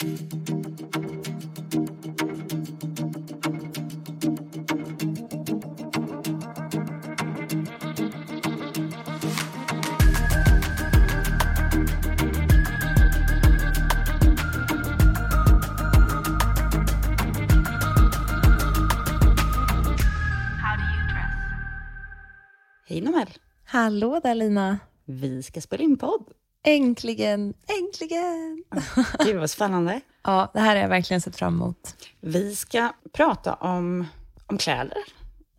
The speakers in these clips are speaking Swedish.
Hej Nomel. Hallå där Lina. Vi ska spela in podd. Äntligen, äntligen! Gud vad spännande. ja, det här har jag verkligen sett fram emot. Vi ska prata om, om kläder,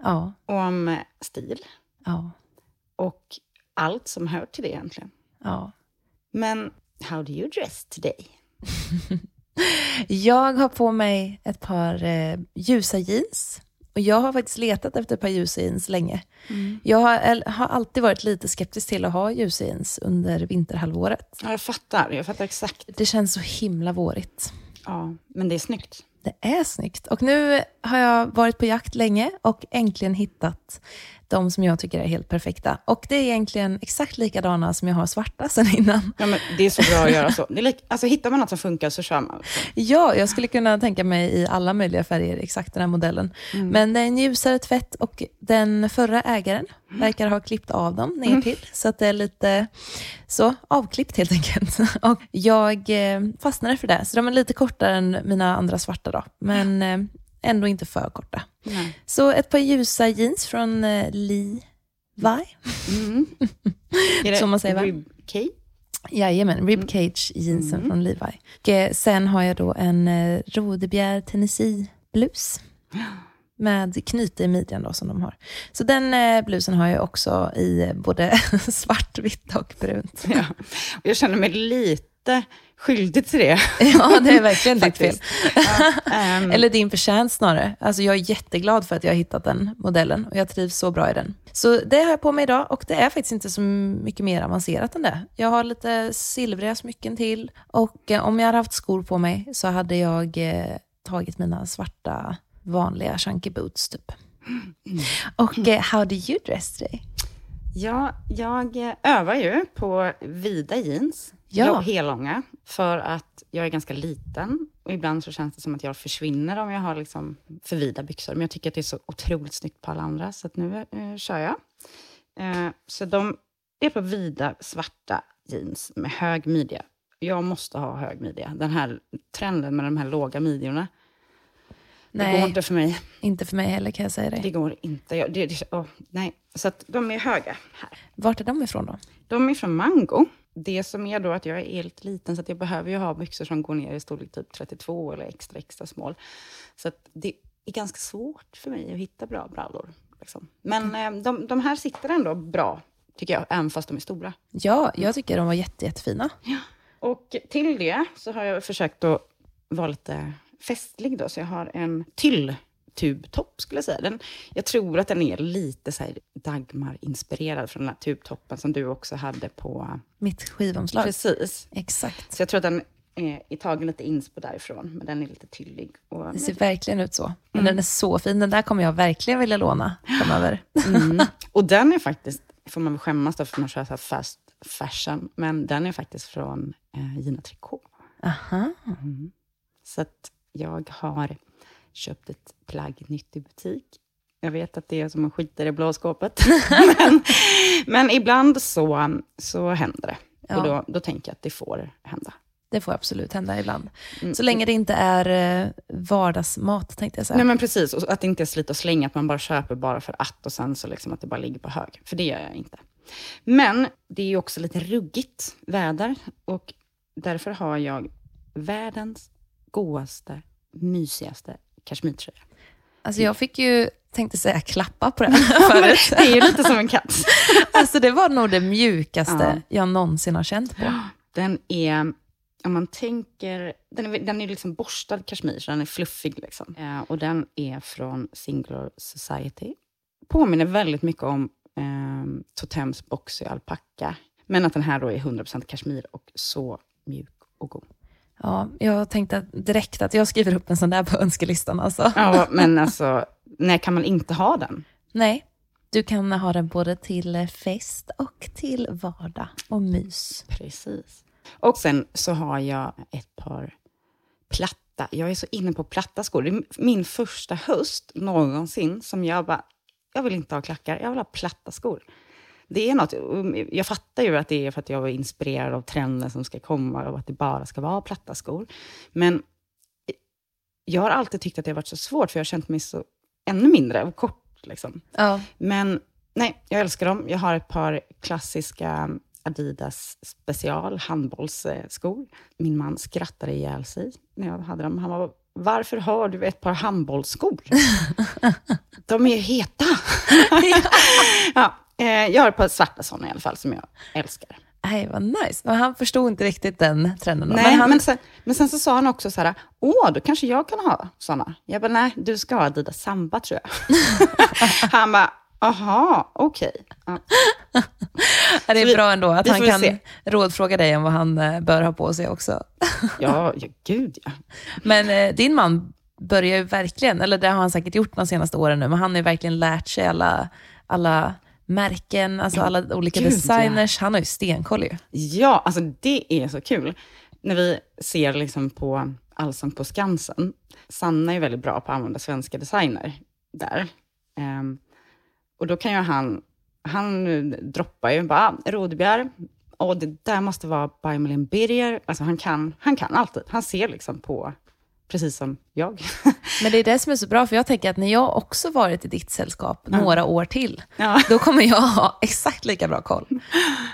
Ja, och om stil ja, och allt som hör till det egentligen. ja. Men how do you dress today? Jag har på mig ett par eh, ljusa jeans. Och jag har faktiskt letat efter ett par ljusa jeans länge. Jag har, har alltid varit lite skeptisk till att ha ljusa jeans under vinterhalvåret. Ja, jag fattar, jag fattar exakt. Det känns så himla vårigt. Ja, men det är snyggt. Det är snyggt. Och nu har jag varit på jakt länge och äntligen hittat de som jag tycker är helt perfekta. Och det är egentligen exakt likadana som jag har svarta sen innan. Ja, men det är så bra att göra så. Det alltså, hittar man något som funkar så kör man. Ja, jag skulle kunna tänka mig i alla möjliga färger exakt den här modellen. Men det är en ljusare tvätt och den förra ägaren verkar ha klippt av dem ner till. Så att det är lite så avklippt helt enkelt. Och jag eh, fastnade för det. Så de är lite kortare än mina andra svarta då. Men eh, ändå inte för korta. Nej. Så ett par ljusa jeans från eh, Levi. Är det Som man säger, va? rib cage? Jajamän, ribcage jeansen från Levi. Och eh, sen har jag då en eh, Rodebjer Tennessee-blus. Med knyte i midjan då som de har. Så den eh, blusen har jag också i eh, både svartvitt och brunt. Ja. Jag känner mig lite skyldig till det. Ja, det är verkligen ditt fel. Ja, ehm, Eller din förtjänst snarare. Alltså jag är jätteglad för att jag har hittat den modellen och jag trivs så bra i den. Så det har jag på mig idag och det är faktiskt inte så mycket mer avancerat än det. Jag har lite silvriga smycken till och eh, om jag hade haft skor på mig så hade jag eh, tagit mina svarta vanliga chunky boots typ. Och eh, how do you dress today? Ja, jag övar ju på vida jeans, Ja. hellånga, för att jag är ganska liten. Och ibland så känns det som att jag försvinner om jag har liksom för vida byxor. Men jag tycker att det är så otroligt snyggt på alla andra, så nu eh, kör jag. Eh, så de är på vida svarta jeans med hög midja. Jag måste ha hög midja. Den här trenden med de här låga midjorna, det går Nej, inte för mig. inte för mig heller kan jag säga Det dig. går inte. Jag, det, det, åh, nej. Så de är höga här. Vart är de ifrån då? De är från Mango. Det som är då att jag är helt liten, så att jag behöver ju ha byxor som går ner i storlek typ 32 eller extra, extra small. Så det är ganska svårt för mig att hitta bra brallor. Liksom. Men eh, de, de här sitter ändå bra, tycker jag, även fast de är stora. Ja, jag tycker de var jätte, jättefina. Och till det så har jag försökt att vara lite festlig då, så jag har en tylltubtopp skulle jag säga. Den, jag tror att den är lite så Dagmar-inspirerad från den här tubtoppen som du också hade på... Mitt skivomslag. Precis. Exakt. Så jag tror att den är, är tagen lite inspo därifrån, men den är lite tyllig. Och, Det ser verkligen ut så. Men den är så fin. Den där kommer jag verkligen vilja låna framöver. mm. och den är faktiskt, får man väl skämmas då för man kör så här fast fashion, men den är faktiskt från eh, Gina Tricot. Aha. Så att jag har köpt ett plagg nytt i butik. Jag vet att det är som att skita i det blå skåpet. men, men ibland så, så händer det. Ja. Och då, då tänker jag att det får hända. Det får absolut hända ibland. Mm. Så länge det inte är eh, vardagsmat, tänkte jag säga. Nej men precis, och att det inte är slit och slänga, att man bara köper bara för att och sen så liksom att det bara ligger på hög. För det gör jag inte. Men det är ju också lite ruggigt väder och därför har jag världens godaste, mysigaste kashmirtröja. Alltså jag fick ju, tänkte säga klappa på den förut. Det är ju lite som en katt. Alltså det var nog det mjukaste Ja. jag någonsin har känt på. Den är, om man tänker, den är, den är liksom borstad kashmir, så den är fluffig. Liksom. Eh, och den är från Singular Society. Påminner väldigt mycket om eh, Totems boxy alpacka. Men att den här då är 100% kashmir och så mjuk och god. Ja, jag tänkte att direkt att jag skriver upp en sån där på önskelistan. Alltså. Ja, men alltså, när kan man inte ha den? Nej, du kan ha den både till fest och till vardag och mys. Precis. Och sen så har jag ett par platta. Jag är så inne på platta skor. Det är min första höst någonsin som jag bara, jag vill inte ha klackar, jag vill ha platta skor. Det är något, jag fattar ju att det är för att jag var inspirerad av trenden som ska komma och att det bara ska vara platta skor. Men jag har alltid tyckt att det har varit så svårt, för jag har känt mig så ännu mindre och kort. Liksom. Ja. Men nej, jag älskar dem. Jag har ett par klassiska Adidas special handbollsskor. Min man skrattade ihjäl sig när jag hade dem. Han var varför har du ett par handbollsskor? De är ju heta. ja, jag har ett par svarta sådana i alla fall, som jag älskar. Nej, vad nice. Men han förstod inte riktigt den trenden. Nej, men, han... men, sen, men sen så sa han också så här, åh, då kanske jag kan ha sådana. Jag bara, nej, du ska ha Adidas Samba tror jag. han bara, aha, okej. Okay. Ja. det är vi, bra ändå att han kan se. rådfråga dig om vad han eh, bör ha på sig också. ja, ja, gud ja. Men eh, din man börjar ju verkligen, eller det har han säkert gjort de senaste åren nu, men han har ju verkligen lärt sig alla, alla märken, alltså alla olika Gud, designers. Ja. Han har ju stenkoll ju. Ja, alltså det är så kul. När vi ser liksom på Allsång på Skansen, Sanna är väldigt bra på att använda svenska designer där. Um, och då kan ju han, han droppar ju bara, Rodbjer, och det där måste vara by Malin Birger. Alltså han kan, han kan alltid. Han ser liksom på precis som jag. Men det är det som är så bra, för jag tänker att när jag också varit i ditt sällskap ja. några år till, ja. då kommer jag ha exakt lika bra koll.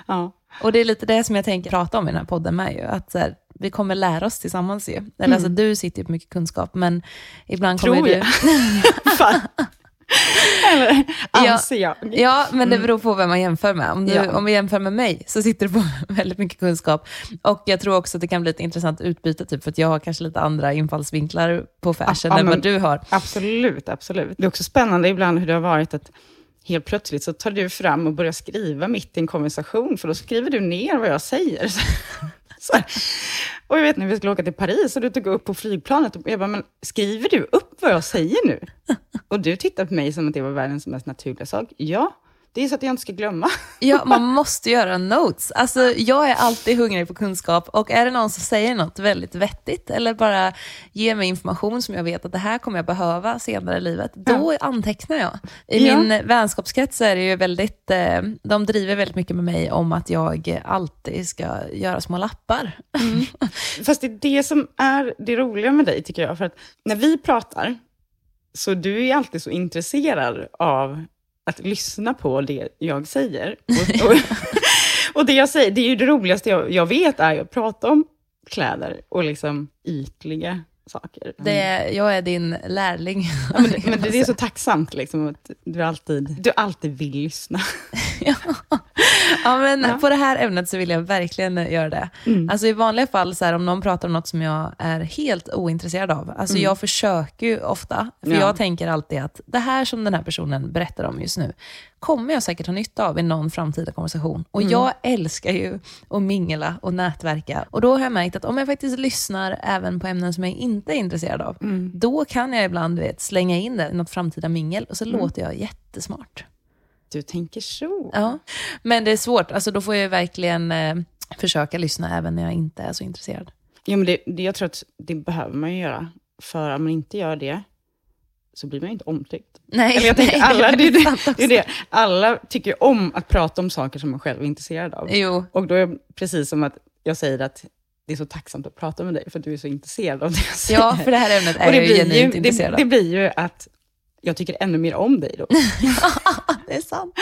Ja. Och det är lite det som jag tänker prata om i den här podden med ju, att här, vi kommer lära oss tillsammans ju. Eller alltså, mm. alltså du sitter ju på mycket kunskap, men ibland Tror kommer jag. du... Eller anser jag. Ja, men det mm. beror på vem man jämför med. Om, du, ja. om vi jämför med mig så sitter du på väldigt mycket kunskap. Och jag tror också att det kan bli ett intressant utbyte, typ, för att jag har kanske lite andra infallsvinklar på fashion ja, än vad du har. Absolut, absolut. Det är också spännande ibland hur det har varit att helt plötsligt så tar du fram och börjar skriva mitt i en konversation, för då skriver du ner vad jag säger. Så, och jag vet när vi skulle åka till Paris och du tog upp på flygplanet och jag bara, men skriver du upp vad jag säger nu? Och du tittade på mig som att det var världens mest naturliga sak. Ja, det är så att jag inte ska glömma. Ja, man måste göra notes. Alltså, jag är alltid hungrig på kunskap och är det någon som säger något väldigt vettigt eller bara ger mig information som jag vet att det här kommer jag behöva senare i livet, då ja. antecknar jag. I ja. min vänskapskrets är det ju väldigt, eh, de driver väldigt mycket med mig om att jag alltid ska göra små lappar. Mm. Fast det är det som är det roliga med dig, tycker jag. För att när vi pratar, så du är alltid så intresserad av att lyssna på det jag säger. Och, och, och det jag säger, det är ju det roligaste jag, jag vet, är att prata om kläder och liksom ytliga saker. Det, jag är din lärling. Ja, men, det, men det, är så tacksamt liksom, att du alltid, du alltid vill lyssna. ja. men ja. på det här ämnet så vill jag verkligen göra det. Mm. Alltså i vanliga fall, så här, om någon pratar om något som jag är helt ointresserad av, alltså mm. jag försöker ju ofta, för ja. jag tänker alltid att det här som den här personen berättar om just nu, kommer jag säkert ha nytta av i någon framtida konversation. Och mm. jag älskar ju att mingla och nätverka. Och då har jag märkt att om jag faktiskt lyssnar även på ämnen som jag inte är intresserad av, mm. då kan jag ibland vet, slänga in det i något framtida mingel och så mm. låter jag jättesmart. Du tänker så. Ja, men det är svårt. Alltså, då får jag verkligen eh, försöka lyssna även när jag inte är så intresserad. Ja, men det, det, jag tror att det behöver man ju göra. För om man inte gör det, så blir man inte omtyckt. Nej, Eller jag tänker, nej, alla, det, det, det, är det. alla tycker ju om att prata om saker som man själv är intresserad av. Jo. Och då är det precis som att jag säger att det är så tacksamt att prata med dig, för att du är så intresserad av det jag säger. Ja, för det här ämnet är jag ju genuint intresserad av. Det blir ju att jag tycker ännu mer om dig då. det är sant.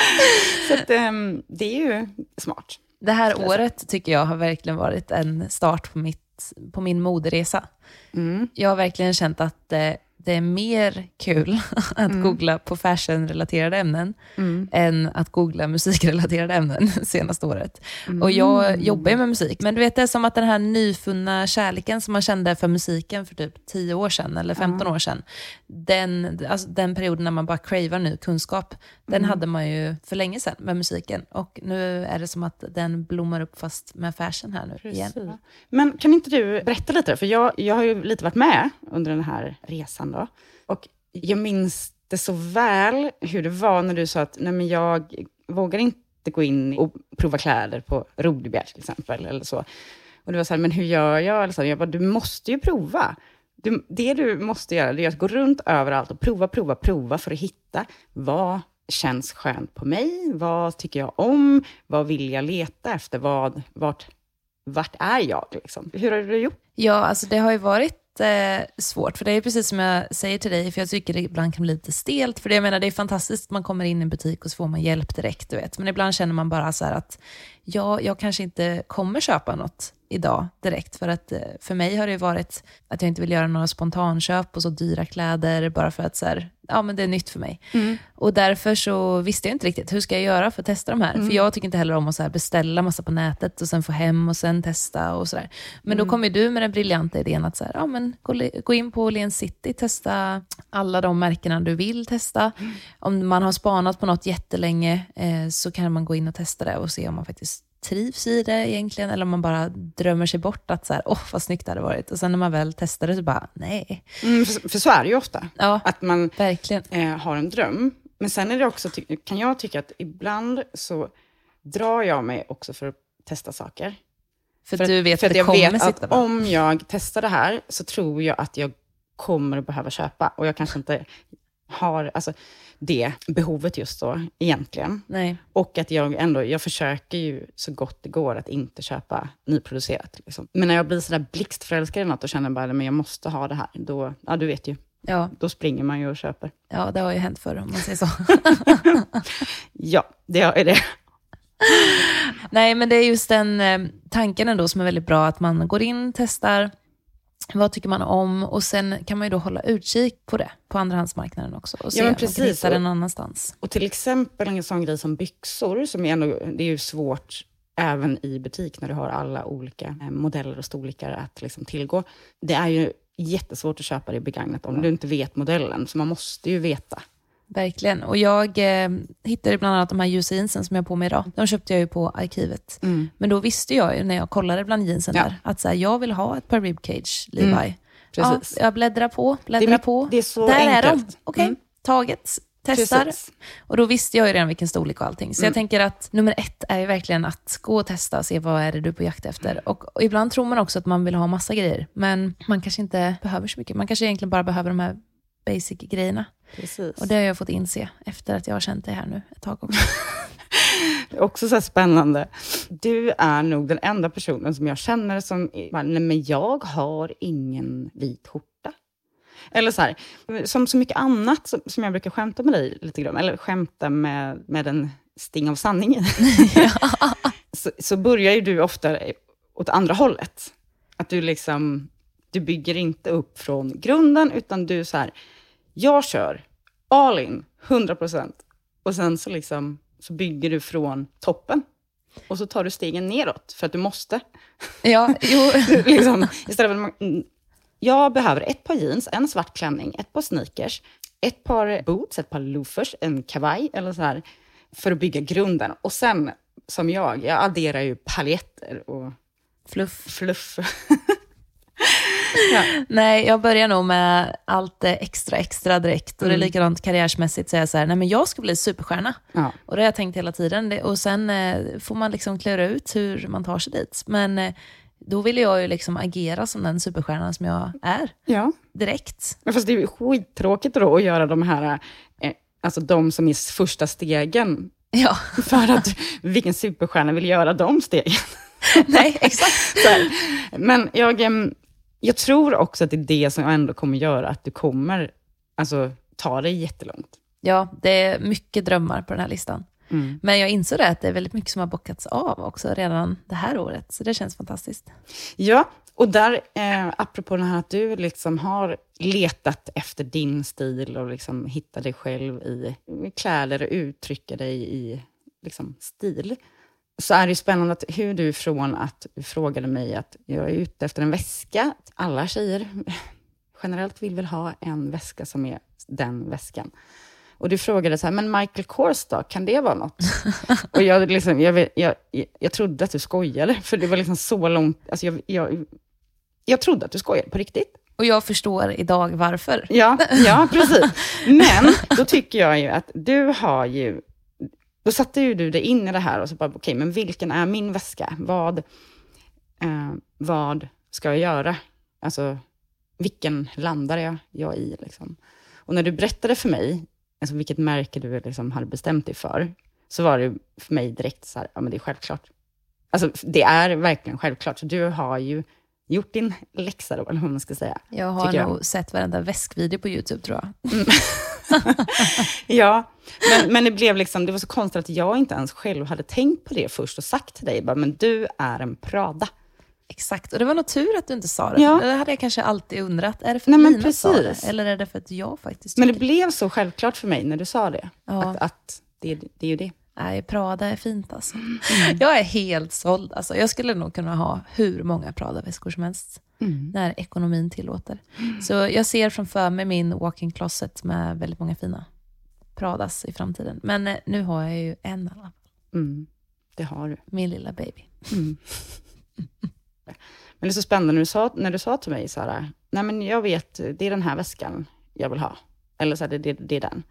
Så att, um, det är ju smart. Det här året tycker jag har verkligen varit en start på, mitt, på min moderesa. Mm. Jag har verkligen känt att eh, det är mer kul att mm. googla på fashion-relaterade ämnen mm. än att googla musikrelaterade ämnen senaste året. Mm. Och jag jobbar ju med musik, men du vet det är som att den här nyfunna kärleken som man kände för musiken för typ 10 år sedan eller 15 år sedan, den, alltså den perioden när man bara cravar ny kunskap, den mm. hade man ju för länge sedan med musiken. Och nu är det som att den blommar upp fast med fashion här nu Precis. igen. Men kan inte du berätta lite, för jag, jag har ju lite varit med under den här resan då. Och jag minns det så väl hur det var när du sa att nej men jag vågar inte gå in och prova kläder på Rodebjer till exempel. Eller så. Och du var så här, men hur gör jag? Eller så här, jag bara, du måste ju prova. Du, det du måste göra det är att gå runt överallt och prova, prova, prova för att hitta vad känns skönt på mig? Vad tycker jag om? Vad vill jag leta efter? Vad, vart, vart är jag? Liksom? Hur har du gjort? Ja, alltså det har ju varit jättesvårt, för det är precis som jag säger till dig, för jag tycker det ibland kan bli lite stelt, för det, jag menar, det är fantastiskt att man kommer in i en butik och så får man hjälp direkt, du vet. Men ibland känner man bara så här att, ja, jag kanske inte kommer köpa något idag direkt, för att eh, för mig har det varit att jag inte vill göra några spontanköp och så dyra kläder, bara för att så här, ja men det är nytt för mig. Mm. Och därför så visste jag inte riktigt, hur ska jag göra för att testa de här? Mm. För jag tycker inte heller om att så beställa massa på nätet och sen få hem och sen testa och sådär. Men Mm. då kom ju du med den briljanta idén att så här, ja, men gå, gå in på Åhléns City, testa alla de märkena du vill testa. Mm. Om man har spanat på något jättelänge eh, så kan man gå in och testa det och se om man faktiskt trivs i det egentligen, eller om man bara drömmer sig bort att så här, åh vad snyggt det hade varit. Och sen när man väl testar det så bara, nej. Mm, för, för så är det ju ofta. Ja, Att man verkligen. eh, har en dröm. Men sen är det också, kan jag tycka att ibland så drar jag mig också för att testa saker. För, För att du vet för att det jag kommer sitta att om jag testar det här så tror jag att jag kommer att behöva köpa. Och jag kanske inte har alltså, det behovet just då egentligen. Nej. Och att jag ändå, jag försöker ju så gott det går att inte köpa nyproducerat. Liksom. Men när jag blir sådär blixtförälskad i något och känner bara, men jag måste ha det här, då, ja du vet ju, Ja, då springer man ju och köper. ja, det har ju hänt förr om man säger så. Ja, det är det. Nej, men det är just den eh, tanken ändå som är väldigt bra, att man går in, testar, vad tycker man om och sen kan man ju då hålla utkik på det på andrahandsmarknaden också och se men om man kan precis. hitta det någon annanstans. Och till exempel en sån grej som byxor, som är ändå, det är ju svårt även i butik när du har alla olika eh, modeller och storlekar att liksom tillgå. Det är ju jättesvårt att köpa det begagnat om du inte vet modellen, så man måste ju veta. Verkligen. Och jag eh, hittade bland annat de här ljusa jeansen som jag har på mig idag. De köpte jag ju på arkivet. Mm. Men då visste jag ju när jag kollade bland jeansen Ja. där att så här, jag vill ha ett par ribcage Levi. precis. Ja, jag bläddrar på, Det är bläddrar på. det är så där är de. enkelt. Okej, Mm. taget. Testar. Precis. Och då visste jag ju redan vilken storlek och allting. Så Mm. jag tänker att nummer ett är ju verkligen att gå och testa och se vad är det du är på jakt efter. Och, och ibland tror man också att man vill ha massa grejer, men man kanske inte behöver så mycket. Man kanske egentligen bara behöver de här basic-grejerna. Precis. Och det har jag fått inse efter att jag har känt det här nu ett tag också. Det är också så spännande. Du är nog den enda personen som jag känner som, bara, nej men jag har ingen vit skjorta. Eller så här, som så mycket annat som, som jag brukar skämta med dig lite grann, eller skämta med, med en sting av sanning i. så, så börjar ju du ofta åt andra hållet. Att du liksom, du bygger inte upp från grunden, utan du så här, jag kör all in, 100 procent. Och sen så liksom, så bygger du från toppen. Och så tar du stegen neråt, för att du måste. Ja, jo. liksom, istället för man, jag behöver ett par jeans, en svart klänning, ett par sneakers, ett par boots, ett par loafers, en kavaj eller så här, för att bygga grunden. Och sen, som jag, jag adderar ju paljetter och Fluff. fluff. Nej, jag börjar nog med allt extra, extra direkt. Och det är Mm. likadant karriärsmässigt, så jag så här, nej men jag ska bli superstjärna. Ja. Och det har jag tänkt hela tiden. Och sen eh, får man liksom klura ut hur man tar sig dit. Men eh, då vill jag ju liksom agera som den superstjärnan som jag är, ja. direkt. Men fast det är ju skittråkigt då att göra de här, eh, alltså de som är första stegen. Ja, För att vilken superstjärna vill göra de stegen? nej, exakt. Men jag, jag tror också att det är det som ändå kommer göra att du kommer alltså, ta dig jättelångt. Ja, det är mycket drömmar på den här listan. Mm. Men jag inser det att det är väldigt mycket som har bockats av också redan det här året. Så det känns fantastiskt. Ja, och där, eh, apropå det här att du liksom har letat efter din stil och liksom hittat dig själv i, i kläder och uttrycka dig i liksom, stil, så är det spännande att hur du från att du frågade mig att jag är ute efter en väska, alla tjejer generellt vill väl ha en väska som är den väskan. Och du frågade så här, men Michael Kors då, kan det vara något? och jag, liksom, jag, jag, jag trodde att du skojade, för det var liksom så långt, alltså jag, jag, jag trodde att du skojade på riktigt. Och jag förstår idag varför. Ja, ja, precis. Men då tycker jag ju att du har ju, då satte ju du dig in i det här och så bara, okej, men vilken är min väska? Vad, Eh, vad ska jag göra? Alltså, vilken landar jag, jag i? Liksom? Och när du berättade för mig alltså, vilket märke du liksom hade bestämt dig för, så var det för mig direkt så här, ja men det är självklart. Alltså det är verkligen självklart. Så du har ju gjort din läxa då, eller vad man ska säga. Jag har nog jag. sett varenda väskvideo på YouTube tror jag. Mm. ja, men, men det blev liksom, det var så konstigt att jag inte ens själv hade tänkt på det först och sagt till dig, bara, men du är en Prada. Exakt, och det var nog tur att du inte sa det. Ja. Det hade jag kanske alltid undrat. Är det för att Nej, Lina sa det? Eller är det för att jag faktiskt tycker Men det blev så självklart för mig när du sa det. Ja. Att, att det, det är ju det. Nej, Prada är fint alltså. Mm. Jag är helt såld. Alltså, jag skulle nog kunna ha hur många Prada-väskor som helst. Mm. När ekonomin tillåter. Mm. Så jag ser framför mig min walk-in closet med väldigt många fina Pradas i framtiden. Men eh, nu har jag ju en i alla fall. Mm. Det har du. Min lilla baby. Mm. Men det är så spännande när du sa, när du sa till mig här, nej men jag vet, det är den här väskan jag vill ha. Eller så här, det, det, det är den.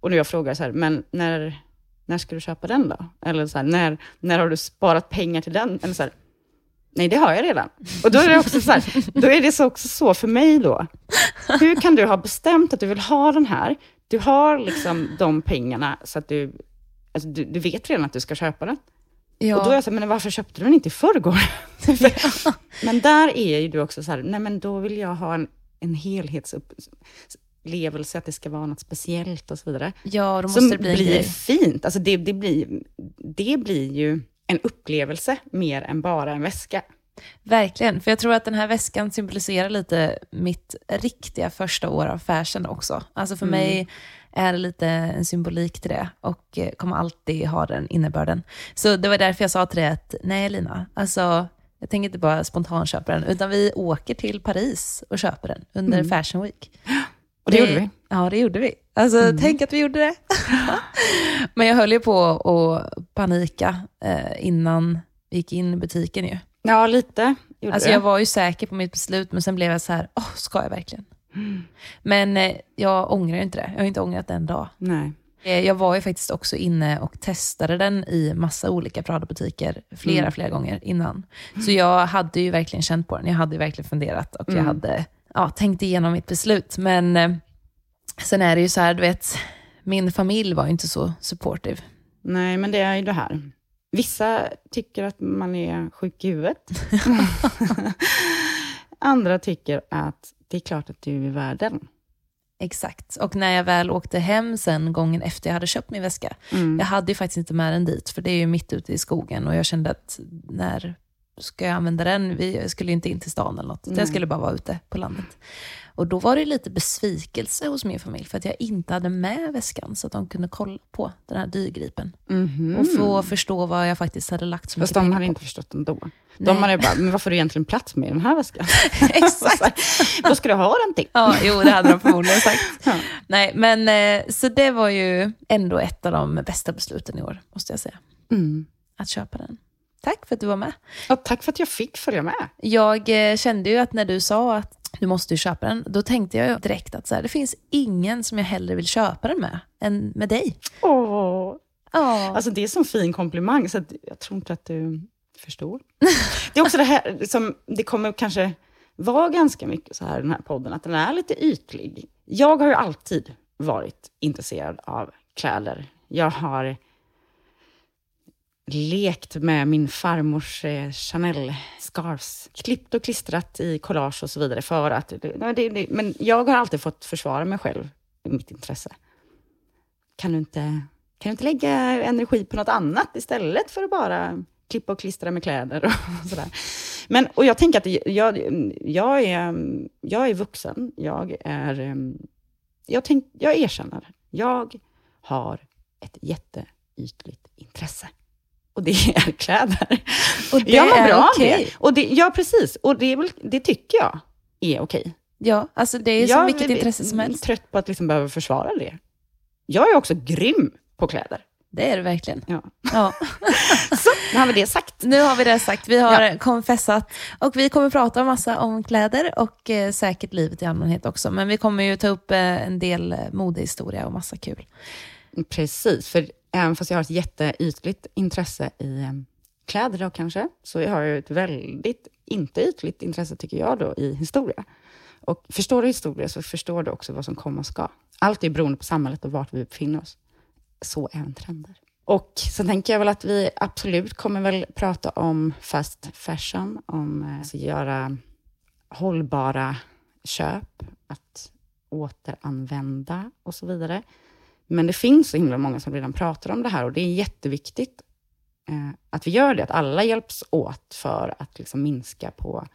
Och när jag frågar så här, men när, när ska du köpa den då? Eller så här, när, när har du sparat pengar till den? Eller så här, nej det har jag redan. Och då är det också så här, då är det så också så för mig då. Hur kan du ha bestämt att du vill ha den här? Du har liksom de pengarna så att du, alltså du, du vet redan att du ska köpa den. Ja. Och då är jag så här, men varför köpte du den inte i förrgår? Men där är ju du också så här, nej men då vill jag ha en, en helhetsupplevelse, att det ska vara något speciellt och så vidare. Ja, då måste Som det bli blir fint. Alltså det, det, blir, det blir ju en upplevelse mer än bara en väska. Verkligen, för jag tror att den här väskan symboliserar lite mitt riktiga första år av fashion också. Alltså för mm. mig är lite en symbolik till det och eh, kommer alltid ha den innebörden. Så det var därför jag sa till dig att nej Lina, alltså jag tänker inte bara spontanköpa den, utan vi åker till Paris och köper den under mm. Fashion Week. Och det, det, gjorde vi. Ja, det gjorde vi. Alltså, mm. tänk att vi gjorde det. Men jag höll ju på att panika eh, innan vi gick in i butiken ju. Ja, lite. Alltså, jag var ju säker på mitt beslut, men sen blev jag så här, åh, ska jag verkligen? Men eh, jag ångrar inte det. Jag har inte ångrat en dag. Nej. Eh, jag var ju faktiskt också inne och testade den i massa olika Prada-butiker flera, mm. flera gånger innan. Så jag hade ju verkligen känt på den. Jag hade ju verkligen funderat och mm. jag hade ja, tänkt igenom mitt beslut. Men eh, sen är det ju så här, du vet, min familj var ju inte så supportive. Nej, men det är ju det här. Vissa tycker att man är sjuk i huvudet. Andra tycker att det är klart att du är värden. Exakt. Och när jag väl åkte hem sen gången efter jag hade köpt min väska, mm. jag hade ju faktiskt inte med den dit, för det är ju mitt ute i skogen och jag kände att när ska jag använda den? Vi skulle inte in till stan eller något, jag skulle bara vara ute på landet. Och då var det lite besvikelse hos min familj för att jag inte hade med väskan så att de kunde kolla på den här dyrgripen. Mm -hmm. Och få förstå vad jag faktiskt hade lagt så Fast de hade inte förstått ändå. De hade bara, men varför har du egentligen plats med den här väskan? Exakt. Vad ska du ha den till? ja, jo, det hade de förmodligen sagt. ja. Nej, men eh, så det var ju ändå ett av de bästa besluten i år, måste jag säga. Mm. Att köpa den. Tack för att du var med. Ja, tack för att jag fick följa med. Jag eh, kände ju att när du sa att du måste ju köpa den, då tänkte jag direkt att så här, det finns ingen som jag hellre vill köpa den med än med dig. Åh. Oh. Alltså det är en sån fin komplimang, så jag tror inte att du förstår. Det är också det här som, det kommer kanske vara ganska mycket så här i den här podden, att den är lite ytlig. Jag har ju alltid varit intresserad av kläder. Jag har lekt med min farmors eh, Chanel-scarves. Klippt och klistrat i collage och så vidare. för att... Det, det, Men jag har alltid fått försvara mig själv i mitt intresse. Kan du, inte, kan du inte lägga energi på något annat istället för att bara klippa och klistra med kläder och sådär. Men, och jag tänker att jag, jag, är, jag är vuxen. Jag är... Ehm, jag, tänk, jag erkänner. Jag har ett jätteytligt intresse och det är kläder. Och det jag mår bra okay. det. Och det. Ja, precis. Och det, väl, det tycker jag är okej. Okay. Ja, alltså det är som vilket intresse som helst. Jag är trött på att liksom behöva försvara det. Jag är också grym på kläder. Det är du verkligen. Ja. ja. Så, nu har vi det sagt. Nu har vi det sagt. Vi har ja. konfessat. Och vi kommer prata massa om kläder och eh, säkert livet i allmänhet också. Men vi kommer ju ta upp eh, en del eh, modehistoria och massa kul. Precis, för även fast jag har ett jätteytligt intresse i ehm, kläder då kanske, så jag har ju ett väldigt, inte ytligt intresse tycker jag då, i historia. Och förstår du historia så förstår du också vad som komma ska. Allt är beroende på samhället och vart vi befinner oss. Så även trender. Och sen tänker jag väl att vi absolut kommer väl prata om fast fashion, om att alltså göra hållbara köp, att återanvända och så vidare. Men det finns så himla många som redan pratar om det här och det är jätteviktigt eh, att vi gör det, att alla hjälps åt för att liksom minska på,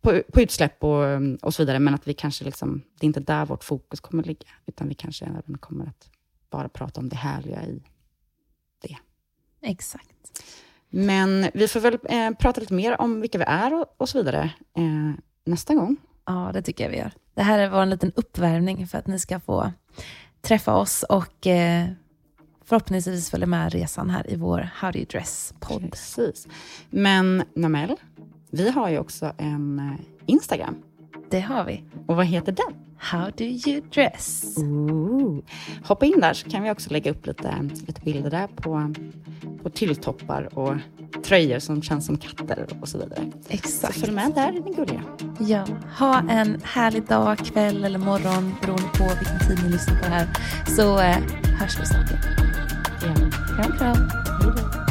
på, på utsläpp och, och så vidare. Men att vi kanske, liksom, det är inte där vårt fokus kommer ligga, utan vi kanske även kommer att bara prata om det härliga i det. Exakt. Men vi får väl eh, prata lite mer om vilka vi är och, och så vidare eh, nästa gång. Ja, det tycker jag vi gör. Det här var en liten uppvärmning för att ni ska få träffa oss och eh, förhoppningsvis följa med resan här i vår How Do You Dress-podd. Precis. Men Namel, vi har ju också en eh, Instagram. Det har vi. Och vad heter den? How do you dress? Ooh. Hoppa in där så kan vi också lägga upp lite, lite bilder där på, på tylltoppar och tröjor som känns som katter och så vidare. Exakt. Så följ med där, är ni gulliga. Ja, ha en härlig dag, kväll eller morgon beroende på vilken tid ni lyssnar på det här. Så eh, hörs vi snart igen. Ja. Kram, kram.